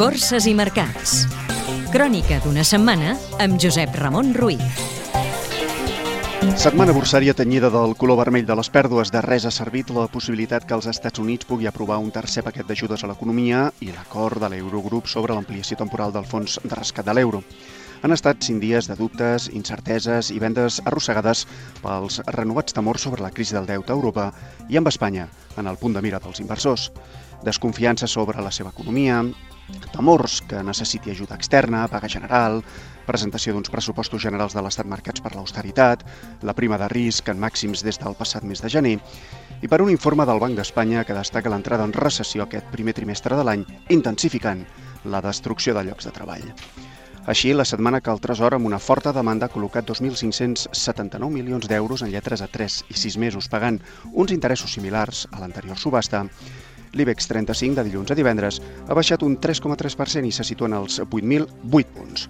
Borses i mercats. Crònica d'una setmana amb Josep Ramon Ruiz. Setmana bursària tenyida del color vermell de les pèrdues. De res ha servit la possibilitat que els Estats Units pugui aprovar un tercer paquet d'ajudes a l'economia i l'acord de l'Eurogrup sobre l'ampliació temporal del fons de rescat de l'euro. Han estat cinc dies de dubtes, incerteses i vendes arrossegades pels renovats temors sobre la crisi del deute a Europa i amb Espanya, en el punt de mira dels inversors. Desconfiança sobre la seva economia, temors que necessiti ajuda externa, paga general, presentació d'uns pressupostos generals de l'Estat marcats per l'austeritat, la prima de risc en màxims des del passat mes de gener, i per un informe del Banc d'Espanya que destaca l'entrada en recessió aquest primer trimestre de l'any, intensificant la destrucció de llocs de treball. Així, la setmana que el Tresor, amb una forta demanda, ha col·locat 2.579 milions d'euros en lletres a 3 i 6 mesos, pagant uns interessos similars a l'anterior subhasta, L'IBEX 35 de dilluns a divendres ha baixat un 3,3% i se situa en els 8.008 punts.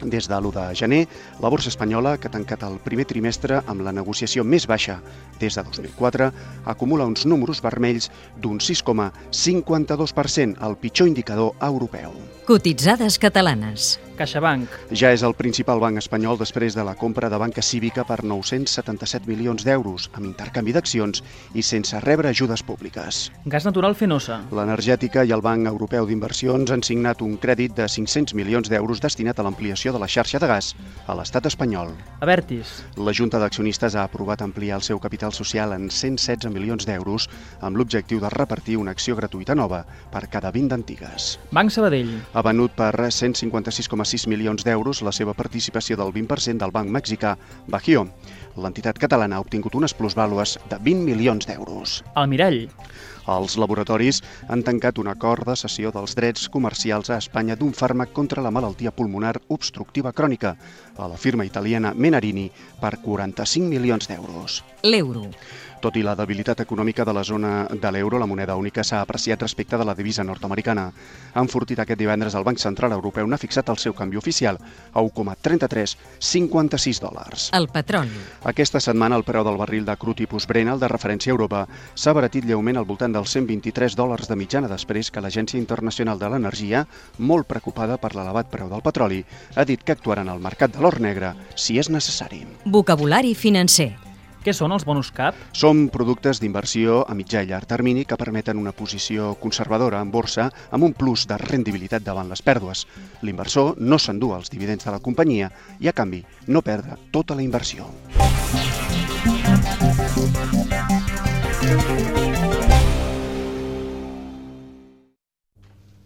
Des de l'1 de gener, la borsa espanyola, que ha tancat el primer trimestre amb la negociació més baixa des de 2004, acumula uns números vermells d'un 6,52%, el pitjor indicador europeu. Cotitzades catalanes. CaixaBank. Ja és el principal banc espanyol després de la compra de banca cívica per 977 milions d'euros, amb intercanvi d'accions i sense rebre ajudes públiques. Gas natural Fenosa. L'Energètica i el Banc Europeu d'Inversions han signat un crèdit de 500 milions d'euros destinat a l'ampliació de la xarxa de gas a l'estat espanyol. Avertis. La Junta d'Accionistes ha aprovat ampliar el seu capital social en 116 milions d'euros amb l'objectiu de repartir una acció gratuïta nova per cada 20 d'antigues. Banc Sabadell. Ha venut per 156,6 milions d'euros la seva participació del 20% del banc mexicà Bajío. L'entitat catalana ha obtingut unes plusvàlues de 20 milions d'euros. Almirall. Els laboratoris han tancat un acord de cessió dels drets comercials a Espanya d'un fàrmac contra la malaltia pulmonar obstructiva crònica a la firma italiana Menarini per 45 milions d'euros. L'euro. Tot i la debilitat econòmica de la zona de l'euro, la moneda única s'ha apreciat respecte de la divisa nord-americana. Enfortit aquest divendres el Banc Central Europeu n'ha fixat el seu canvi oficial a 1,3356 dòlars. El petroli. Aquesta setmana el preu del barril de cru tipus Brent, el de referència a Europa, s'ha baratit lleument al voltant dels 123 dòlars de mitjana després que l'Agència Internacional de l'Energia, molt preocupada per l'elevat preu del petroli, ha dit que actuaran al mercat de l'or negre si és necessari. Vocabulari financer. Què són els bonus cap? Són productes d'inversió a mitjà i llarg termini que permeten una posició conservadora en borsa amb un plus de rendibilitat davant les pèrdues. L'inversor no s'endú els dividends de la companyia i, a canvi, no perdre tota la inversió.